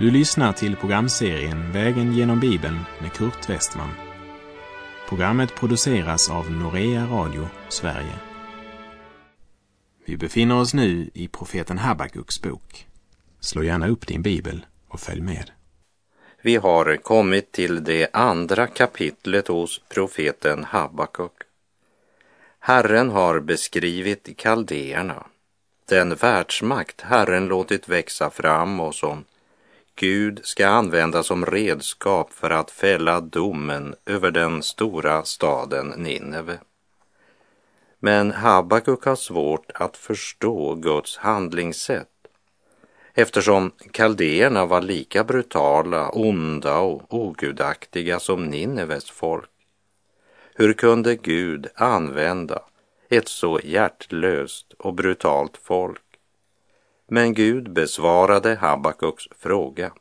Du lyssnar till programserien Vägen genom Bibeln med Kurt Westman. Programmet produceras av Norea Radio Sverige. Vi befinner oss nu i profeten Habakuks bok. Slå gärna upp din bibel och följ med. Vi har kommit till det andra kapitlet hos profeten Habakuk. Herren har beskrivit kaldéerna, den världsmakt Herren låtit växa fram och som Gud ska använda som redskap för att fälla domen över den stora staden Nineve. Men Habakuk har svårt att förstå Guds handlingssätt eftersom kaldéerna var lika brutala, onda och ogudaktiga som Nineves folk. Hur kunde Gud använda ett så hjärtlöst och brutalt folk? Men Gud besvarade Habakuks fråga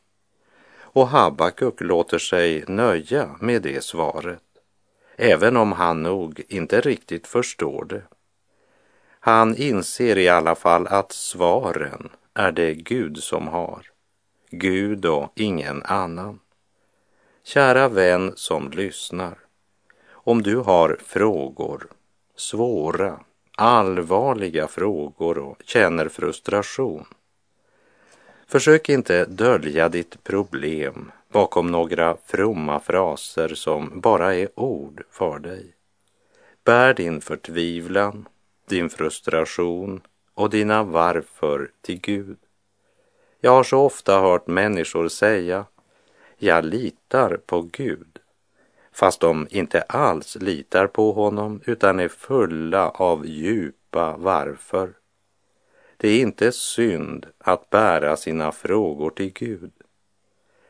och Habakuk låter sig nöja med det svaret, även om han nog inte riktigt förstår det. Han inser i alla fall att svaren är det Gud som har, Gud och ingen annan. Kära vän som lyssnar, om du har frågor, svåra, allvarliga frågor och känner frustration. Försök inte dölja ditt problem bakom några fromma fraser som bara är ord för dig. Bär din förtvivlan, din frustration och dina varför till Gud. Jag har så ofta hört människor säga, jag litar på Gud, fast de inte alls litar på honom utan är fulla av djupa varför. Det är inte synd att bära sina frågor till Gud.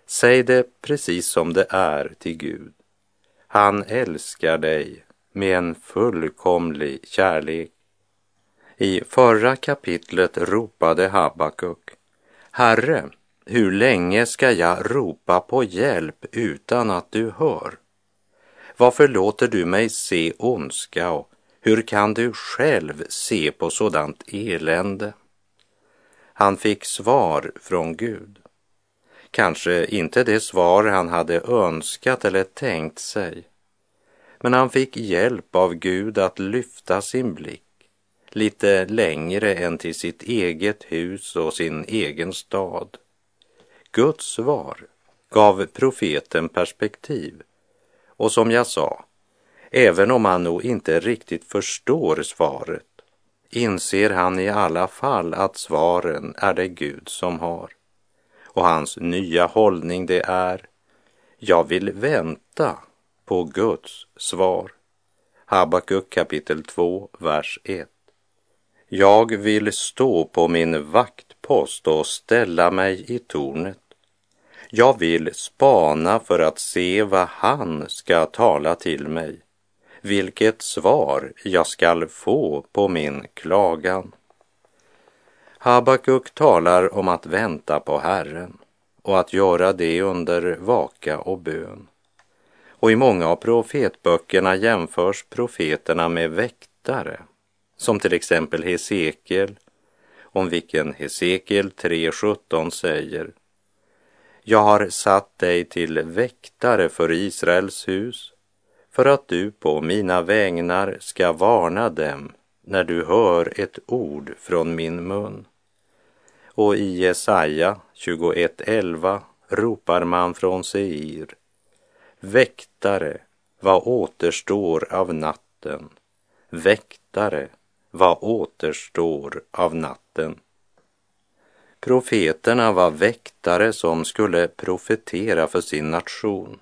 Säg det precis som det är till Gud. Han älskar dig med en fullkomlig kärlek. I förra kapitlet ropade Habakuk, Herre, hur länge ska jag ropa på hjälp utan att du hör? Varför låter du mig se ondska och hur kan du själv se på sådant elände? Han fick svar från Gud. Kanske inte det svar han hade önskat eller tänkt sig. Men han fick hjälp av Gud att lyfta sin blick lite längre än till sitt eget hus och sin egen stad. Guds svar gav profeten perspektiv. Och som jag sa, även om han nog inte riktigt förstår svaret inser han i alla fall att svaren är det Gud som har. Och hans nya hållning det är, jag vill vänta på Guds svar. Habakuk kapitel 2, vers 1. Jag vill stå på min vaktpost och ställa mig i tornet. Jag vill spana för att se vad han ska tala till mig vilket svar jag skall få på min klagan. Habakuk talar om att vänta på Herren och att göra det under vaka och bön. Och i många av profetböckerna jämförs profeterna med väktare, som till exempel Hesekiel, om vilken Hesekiel 3.17 säger jag har satt dig till väktare för Israels hus för att du på mina vägnar ska varna dem när du hör ett ord från min mun. Och i Jesaja 21.11 ropar man från Seir. Väktare, vad återstår av natten? Väktare, vad återstår av natten? Profeterna var väktare som skulle profetera för sin nation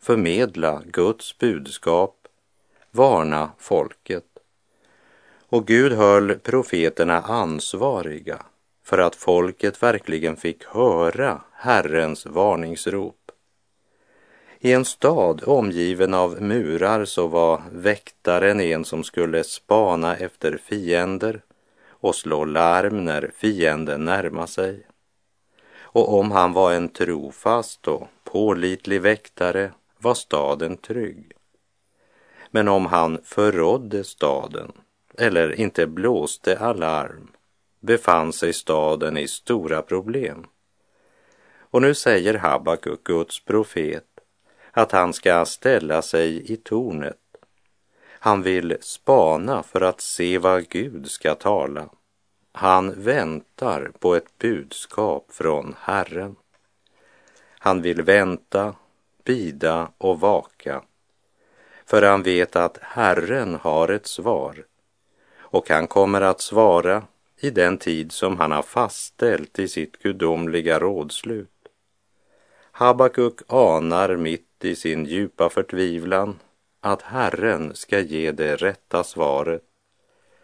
förmedla Guds budskap, varna folket. Och Gud höll profeterna ansvariga för att folket verkligen fick höra Herrens varningsrop. I en stad omgiven av murar så var väktaren en som skulle spana efter fiender och slå larm när fienden närmade sig. Och om han var en trofast och pålitlig väktare var staden trygg. Men om han förrådde staden eller inte blåste alarm befann sig staden i stora problem. Och nu säger Habakuk, Guds profet, att han ska ställa sig i tornet. Han vill spana för att se vad Gud ska tala. Han väntar på ett budskap från Herren. Han vill vänta, bida och vaka. För han vet att Herren har ett svar och han kommer att svara i den tid som han har fastställt i sitt gudomliga rådslut. Habakuk anar mitt i sin djupa förtvivlan att Herren ska ge det rätta svaret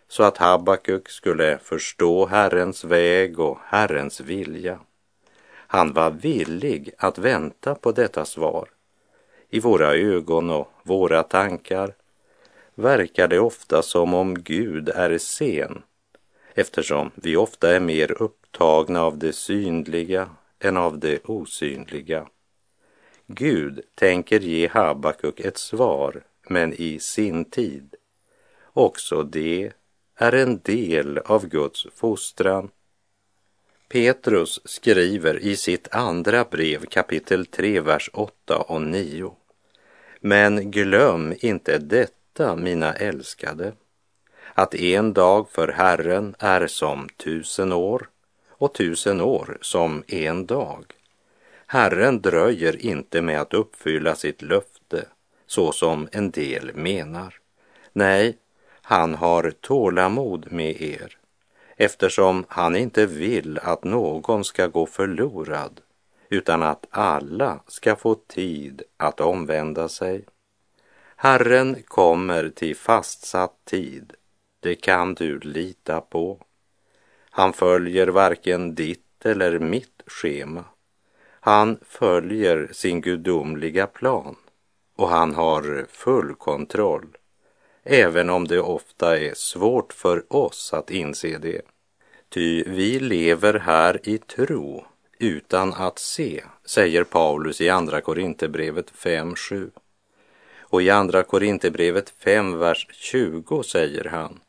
så att Habakuk skulle förstå Herrens väg och Herrens vilja. Han var villig att vänta på detta svar. I våra ögon och våra tankar verkar det ofta som om Gud är sen eftersom vi ofta är mer upptagna av det synliga än av det osynliga. Gud tänker ge Habakuk ett svar, men i sin tid. Också det är en del av Guds fostran. Petrus skriver i sitt andra brev kapitel 3, vers 8 och 9. Men glöm inte detta, mina älskade, att en dag för Herren är som tusen år och tusen år som en dag. Herren dröjer inte med att uppfylla sitt löfte så som en del menar. Nej, han har tålamod med er eftersom han inte vill att någon ska gå förlorad utan att alla ska få tid att omvända sig. Herren kommer till fastsatt tid, det kan du lita på. Han följer varken ditt eller mitt schema. Han följer sin gudomliga plan och han har full kontroll, även om det ofta är svårt för oss att inse det. Ty vi lever här i tro utan att se, säger Paulus i Andra Korinthierbrevet 5.7. Och i Andra Korinthierbrevet 5, vers 20 säger han,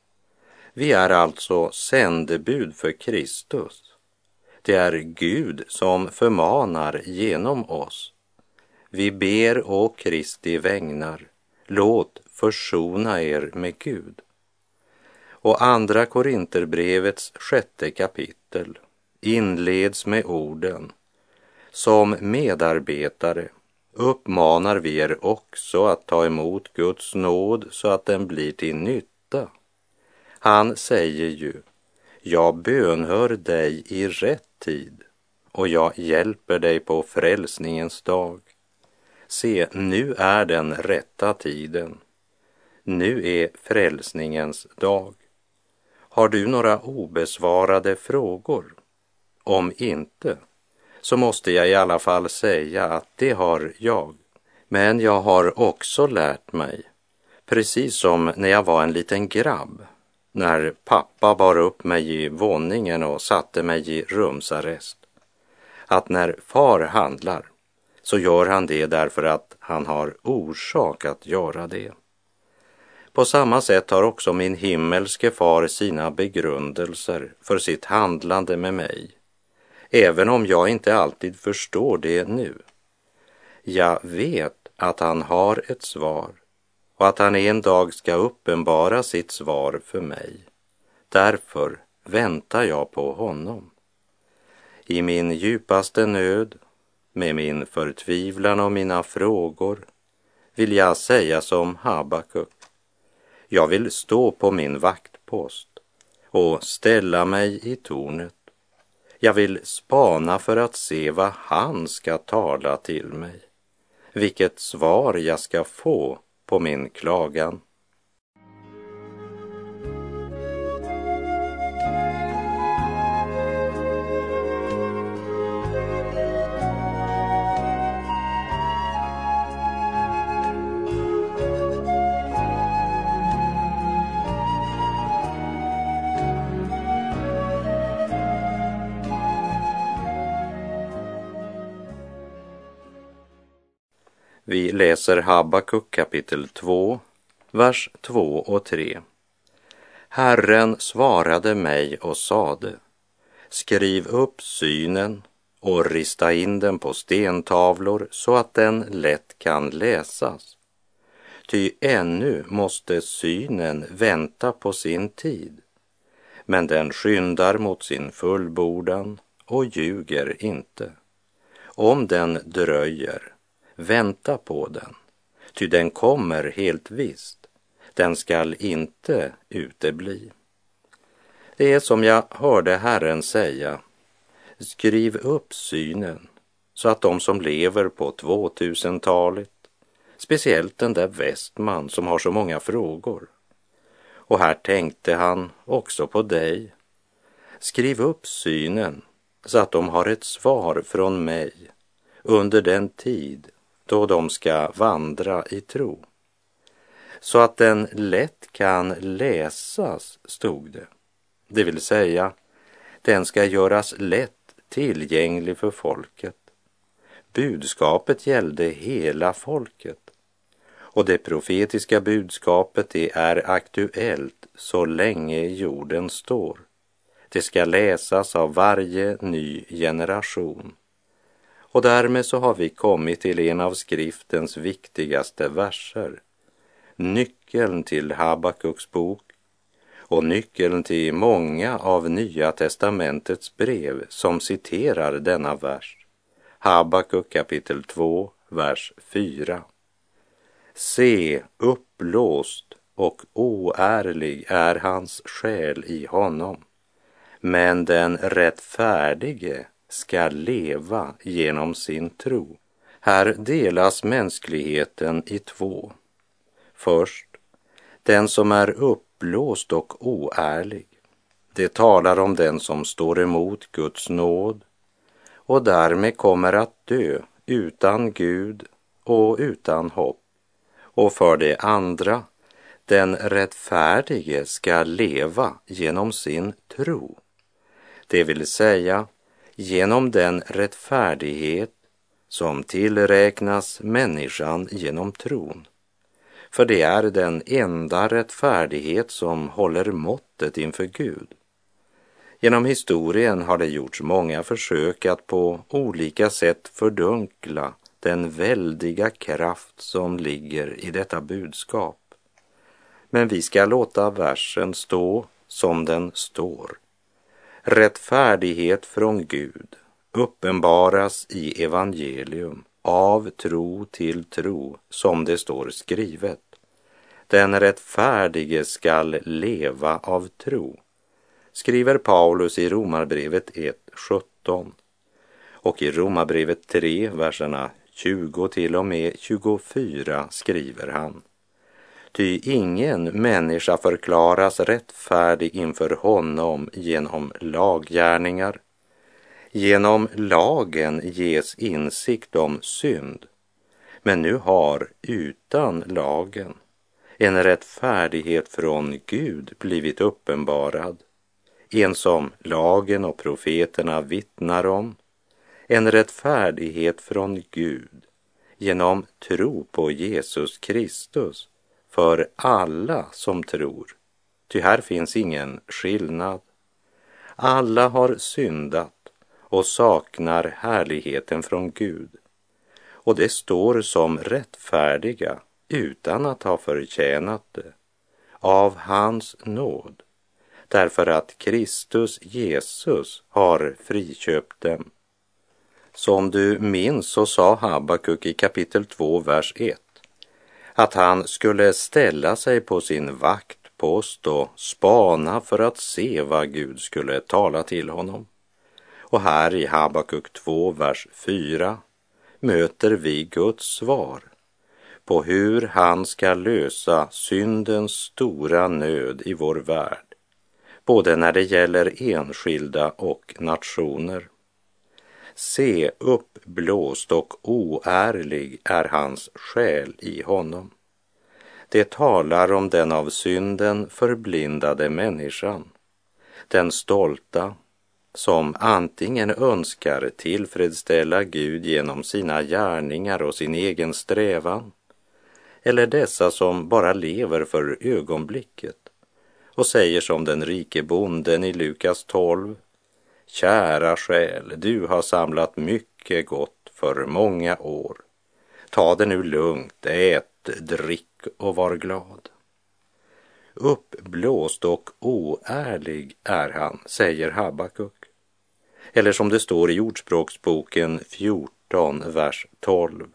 vi är alltså sändebud för Kristus. Det är Gud som förmanar genom oss. Vi ber å Kristi vägnar, låt försona er med Gud. Och Andra Korinterbrevets sjätte kapitel inleds med orden Som medarbetare uppmanar vi er också att ta emot Guds nåd så att den blir till nytta. Han säger ju, jag bönhör dig i rätt tid och jag hjälper dig på frälsningens dag. Se, nu är den rätta tiden. Nu är frälsningens dag. Har du några obesvarade frågor? Om inte, så måste jag i alla fall säga att det har jag. Men jag har också lärt mig, precis som när jag var en liten grabb, när pappa bar upp mig i våningen och satte mig i rumsarrest, att när far handlar så gör han det därför att han har orsak att göra det. På samma sätt har också min himmelske far sina begrundelser för sitt handlande med mig, även om jag inte alltid förstår det nu. Jag vet att han har ett svar och att han en dag ska uppenbara sitt svar för mig. Därför väntar jag på honom. I min djupaste nöd, med min förtvivlan och mina frågor, vill jag säga som Habakuk. Jag vill stå på min vaktpost och ställa mig i tornet. Jag vill spana för att se vad han ska tala till mig, vilket svar jag ska få på min klagan. Vi läser Habakuk kapitel 2, vers 2 och 3. Herren svarade mig och sade, skriv upp synen och rista in den på stentavlor så att den lätt kan läsas. Ty ännu måste synen vänta på sin tid, men den skyndar mot sin fullbordan och ljuger inte. Om den dröjer, vänta på den, ty den kommer helt visst. Den skall inte utebli. Det är som jag hörde Herren säga, skriv upp synen så att de som lever på 2000-talet, speciellt den där Westman som har så många frågor, och här tänkte han också på dig. Skriv upp synen så att de har ett svar från mig under den tid då de ska vandra i tro. Så att den lätt kan läsas, stod det. Det vill säga, den ska göras lätt tillgänglig för folket. Budskapet gällde hela folket. Och det profetiska budskapet det är aktuellt så länge jorden står. Det ska läsas av varje ny generation. Och därmed så har vi kommit till en av skriftens viktigaste verser. Nyckeln till Habakuks bok och nyckeln till många av Nya testamentets brev som citerar denna vers. Habakuk kapitel 2, vers 4. Se, uppblåst och oärlig är hans själ i honom, men den rättfärdige ska leva genom sin tro. Här delas mänskligheten i två. Först den som är uppblåst och oärlig. Det talar om den som står emot Guds nåd och därmed kommer att dö utan Gud och utan hopp. Och för det andra, den rättfärdige ska leva genom sin tro. Det vill säga genom den rättfärdighet som tillräknas människan genom tron. För det är den enda rättfärdighet som håller måttet inför Gud. Genom historien har det gjorts många försök att på olika sätt fördunkla den väldiga kraft som ligger i detta budskap. Men vi ska låta versen stå som den står. Rättfärdighet från Gud uppenbaras i evangelium av tro till tro, som det står skrivet. Den rättfärdige skall leva av tro, skriver Paulus i Romarbrevet 1.17 och i Romarbrevet 3, verserna 20 till och med 24 skriver han. Ty ingen människa förklaras rättfärdig inför honom genom laggärningar. Genom lagen ges insikt om synd. Men nu har utan lagen en rättfärdighet från Gud blivit uppenbarad. En som lagen och profeterna vittnar om. En rättfärdighet från Gud genom tro på Jesus Kristus för alla som tror. Ty här finns ingen skillnad. Alla har syndat och saknar härligheten från Gud. Och det står som rättfärdiga utan att ha förtjänat det av hans nåd därför att Kristus Jesus har friköpt dem. Som du minns så sa Habakuk i kapitel 2, vers 1 att han skulle ställa sig på sin vaktpost och spana för att se vad Gud skulle tala till honom. Och här i Habakuk 2, vers 4 möter vi Guds svar på hur han ska lösa syndens stora nöd i vår värld, både när det gäller enskilda och nationer. Se, Blåst och oärlig är hans själ i honom. Det talar om den av synden förblindade människan, den stolta som antingen önskar tillfredsställa Gud genom sina gärningar och sin egen strävan, eller dessa som bara lever för ögonblicket och säger som den rike bonden i Lukas 12, Kära själ, du har samlat mycket gott för många år. Ta det nu lugnt, ät, drick och var glad. Uppblåst och oärlig är han, säger Habakuk. Eller som det står i Ordspråksboken 14, vers 12.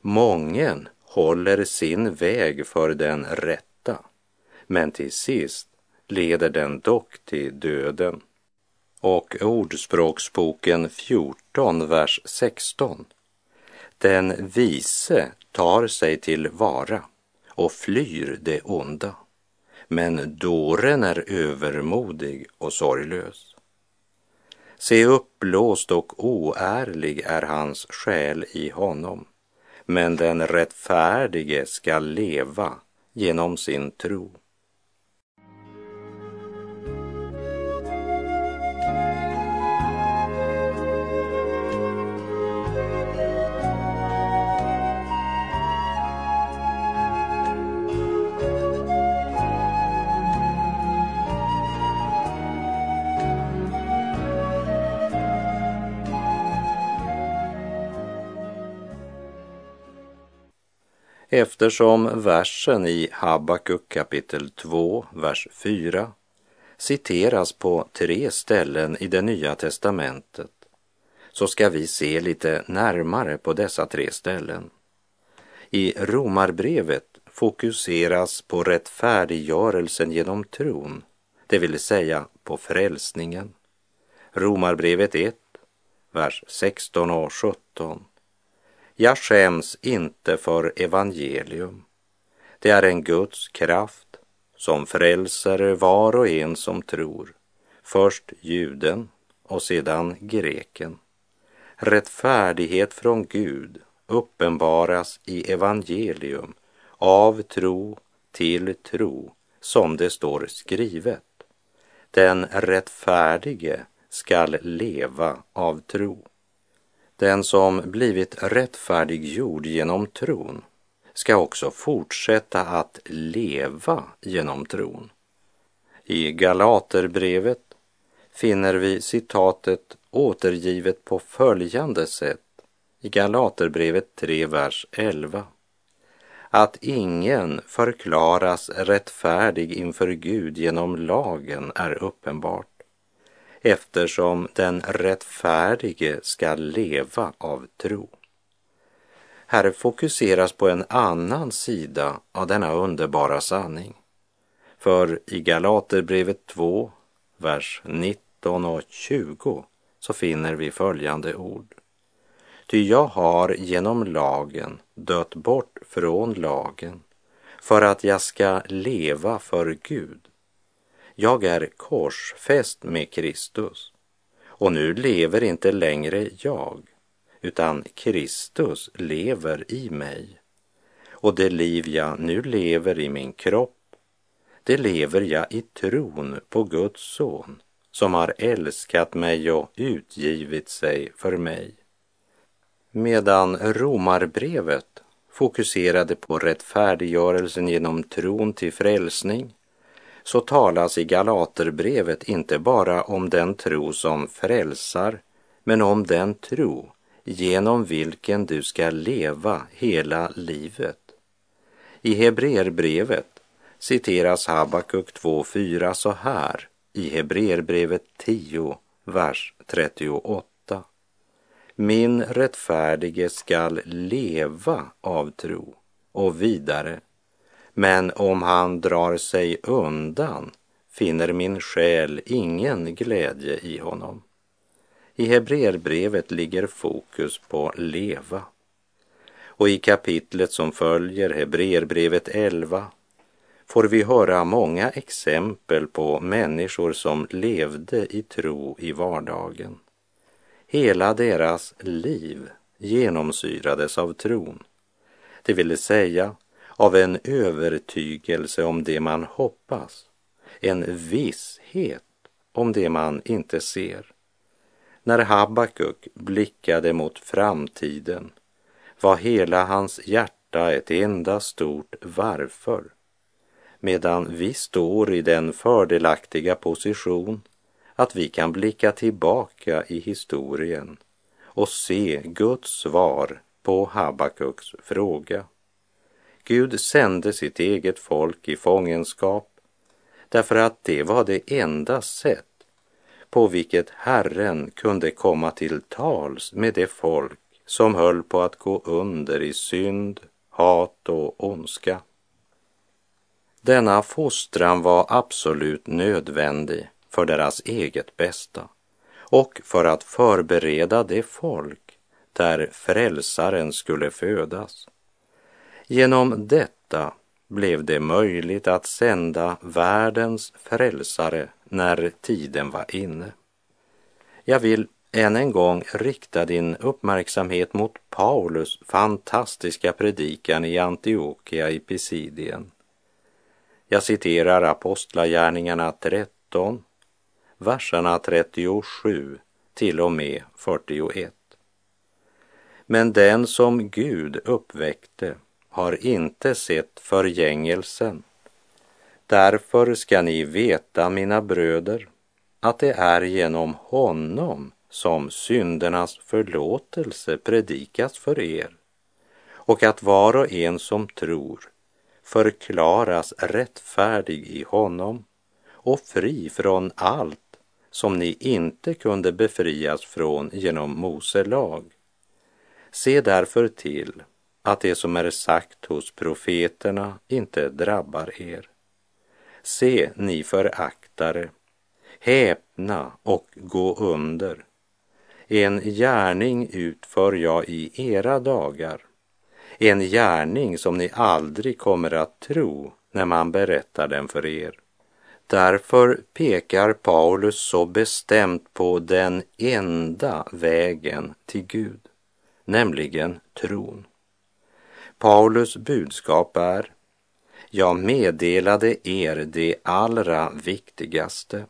Mången håller sin väg för den rätta, men till sist leder den dock till döden. Och Ordspråksboken 14, vers 16. Den vise tar sig till vara och flyr det onda, men dåren är övermodig och sorglös. Se uppblåst och oärlig är hans själ i honom, men den rättfärdige skall leva genom sin tro. Eftersom versen i Habakuk kapitel 2, vers 4 citeras på tre ställen i det nya testamentet så ska vi se lite närmare på dessa tre ställen. I Romarbrevet fokuseras på rättfärdiggörelsen genom tron, det vill säga på frälsningen. Romarbrevet 1, vers 16 och 17 jag skäms inte för evangelium. Det är en Guds kraft som frälser var och en som tror. Först juden och sedan greken. Rättfärdighet från Gud uppenbaras i evangelium av tro till tro, som det står skrivet. Den rättfärdige skall leva av tro. Den som blivit rättfärdiggjord genom tron ska också fortsätta att leva genom tron. I Galaterbrevet finner vi citatet återgivet på följande sätt i Galaterbrevet 3, vers 11. Att ingen förklaras rättfärdig inför Gud genom lagen är uppenbart eftersom den rättfärdige ska leva av tro. Här fokuseras på en annan sida av denna underbara sanning. För i Galaterbrevet 2, vers 19 och 20 så finner vi följande ord. Ty jag har genom lagen dött bort från lagen för att jag ska leva för Gud. Jag är korsfäst med Kristus och nu lever inte längre jag, utan Kristus lever i mig. Och det liv jag nu lever i min kropp, det lever jag i tron på Guds son som har älskat mig och utgivit sig för mig. Medan Romarbrevet fokuserade på rättfärdiggörelsen genom tron till frälsning så talas i Galaterbrevet inte bara om den tro som frälsar, men om den tro genom vilken du ska leva hela livet. I Hebreerbrevet citeras Habakuk 2.4 så här i Hebreerbrevet 10, vers 38. Min rättfärdige skall leva av tro och vidare men om han drar sig undan finner min själ ingen glädje i honom. I Hebreerbrevet ligger fokus på leva. Och i kapitlet som följer, Hebreerbrevet 11, får vi höra många exempel på människor som levde i tro i vardagen. Hela deras liv genomsyrades av tron. Det vill säga, av en övertygelse om det man hoppas, en visshet om det man inte ser. När Habakuk blickade mot framtiden var hela hans hjärta ett enda stort varför, medan vi står i den fördelaktiga position att vi kan blicka tillbaka i historien och se Guds svar på Habakuks fråga. Gud sände sitt eget folk i fångenskap därför att det var det enda sätt på vilket Herren kunde komma till tals med det folk som höll på att gå under i synd, hat och ondska. Denna fostran var absolut nödvändig för deras eget bästa och för att förbereda det folk där frälsaren skulle födas. Genom detta blev det möjligt att sända världens frälsare när tiden var inne. Jag vill än en gång rikta din uppmärksamhet mot Paulus fantastiska predikan i Antiochia i Pisidien. Jag citerar Apostlagärningarna 13, verserna 37 till och med 41. Men den som Gud uppväckte har inte sett förgängelsen. Därför ska ni veta, mina bröder, att det är genom honom som syndernas förlåtelse predikas för er och att var och en som tror förklaras rättfärdig i honom och fri från allt som ni inte kunde befrias från genom Mose lag. Se därför till att det som är sagt hos profeterna inte drabbar er. Se, ni föraktare, häpna och gå under. En gärning utför jag i era dagar, en gärning som ni aldrig kommer att tro när man berättar den för er. Därför pekar Paulus så bestämt på den enda vägen till Gud, nämligen tron. Paulus budskap är, jag meddelade er det allra viktigaste,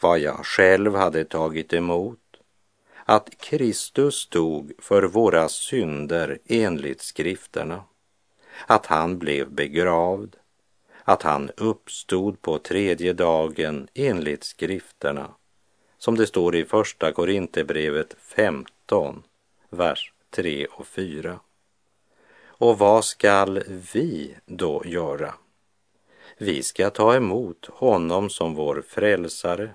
vad jag själv hade tagit emot, att Kristus stod för våra synder enligt skrifterna, att han blev begravd, att han uppstod på tredje dagen enligt skrifterna, som det står i Första Korinthierbrevet 15, vers 3 och 4. Och vad skall vi då göra? Vi ska ta emot honom som vår frälsare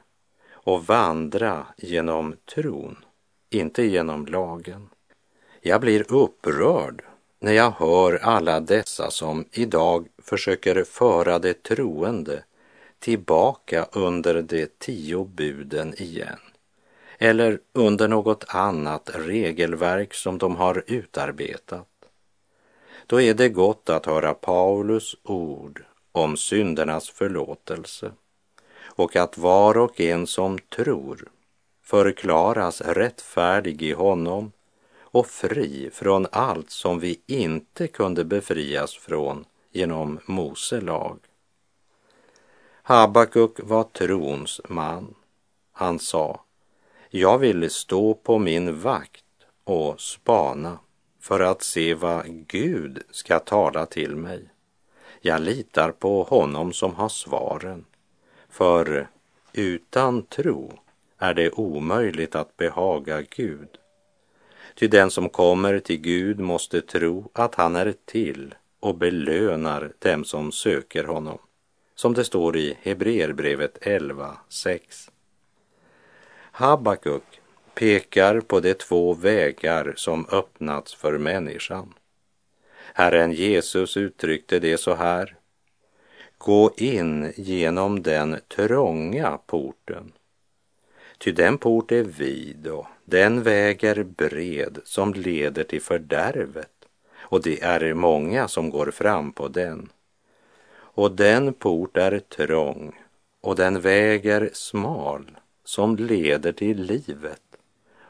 och vandra genom tron, inte genom lagen. Jag blir upprörd när jag hör alla dessa som idag försöker föra det troende tillbaka under de tio buden igen eller under något annat regelverk som de har utarbetat. Då är det gott att höra Paulus ord om syndernas förlåtelse och att var och en som tror förklaras rättfärdig i honom och fri från allt som vi inte kunde befrias från genom Mose lag. Habakuk var trons man. Han sa, jag vill stå på min vakt och spana för att se vad Gud ska tala till mig. Jag litar på honom som har svaren, för utan tro är det omöjligt att behaga Gud. Ty den som kommer till Gud måste tro att han är till och belönar dem som söker honom, som det står i Hebreerbrevet 11.6. Habakuk pekar på de två vägar som öppnats för människan. Herren Jesus uttryckte det så här. Gå in genom den trånga porten. Ty den port är vid och den väg är bred som leder till fördärvet och det är många som går fram på den. Och den port är trång och den väg är smal som leder till livet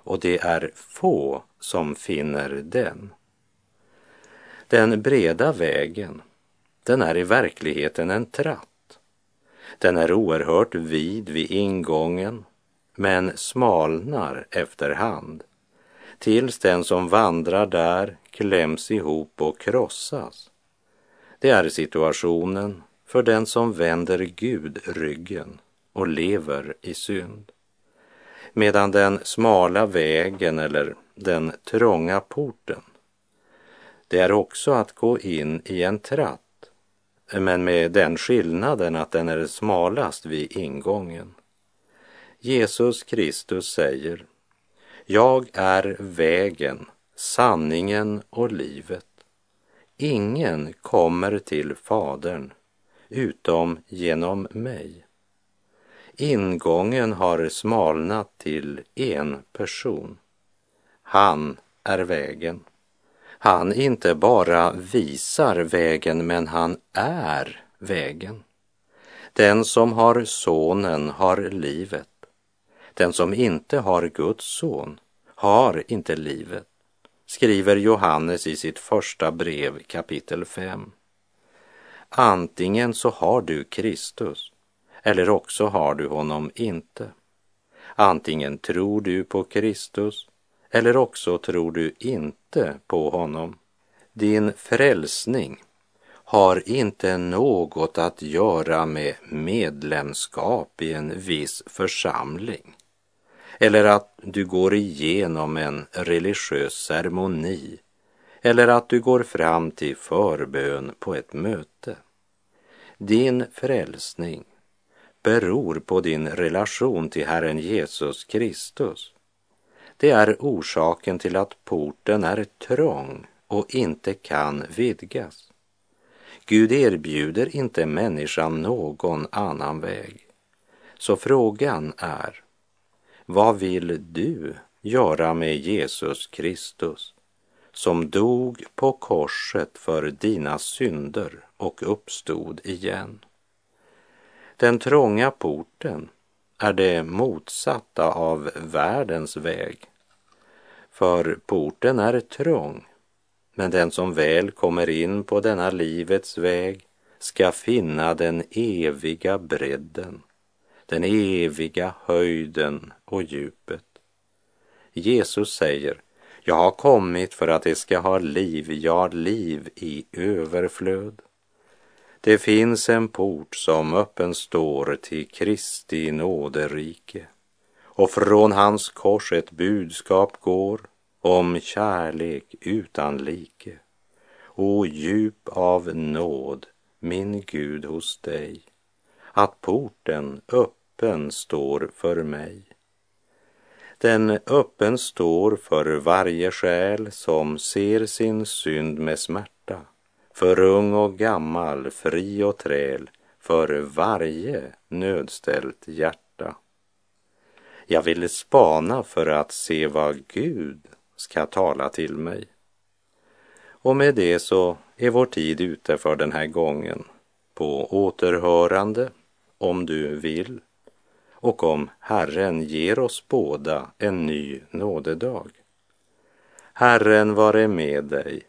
och det är få som finner den. Den breda vägen, den är i verkligheten en tratt. Den är oerhört vid vid ingången men smalnar efterhand tills den som vandrar där kläms ihop och krossas. Det är situationen för den som vänder Gud ryggen och lever i synd. Medan den smala vägen eller den trånga porten, det är också att gå in i en tratt, men med den skillnaden att den är smalast vid ingången. Jesus Kristus säger, jag är vägen, sanningen och livet. Ingen kommer till Fadern utom genom mig. Ingången har smalnat till en person. Han är vägen. Han inte bara visar vägen, men han är vägen. Den som har sonen har livet. Den som inte har Guds son har inte livet, skriver Johannes i sitt första brev kapitel 5. Antingen så har du Kristus eller också har du honom inte. Antingen tror du på Kristus eller också tror du inte på honom. Din frälsning har inte något att göra med medlemskap i en viss församling eller att du går igenom en religiös ceremoni eller att du går fram till förbön på ett möte. Din frälsning beror på din relation till Herren Jesus Kristus. Det är orsaken till att porten är trång och inte kan vidgas. Gud erbjuder inte människan någon annan väg. Så frågan är, vad vill du göra med Jesus Kristus som dog på korset för dina synder och uppstod igen? Den trånga porten är det motsatta av världens väg. För porten är trång, men den som väl kommer in på denna livets väg ska finna den eviga bredden den eviga höjden och djupet. Jesus säger, jag har kommit för att det ska ha liv, ja, liv i överflöd. Det finns en port som öppen står till Kristi nåderike och från hans kors ett budskap går om kärlek utan like. O djup av nåd, min Gud hos dig, att porten öppen står för mig. Den öppen står för varje själ som ser sin synd med smärta, för ung och gammal, fri och träl, för varje nödställt hjärta. Jag ville spana för att se vad Gud ska tala till mig. Och med det så är vår tid ute för den här gången. På återhörande, om du vill, och om Herren ger oss båda en ny nådedag. Herren vare med dig,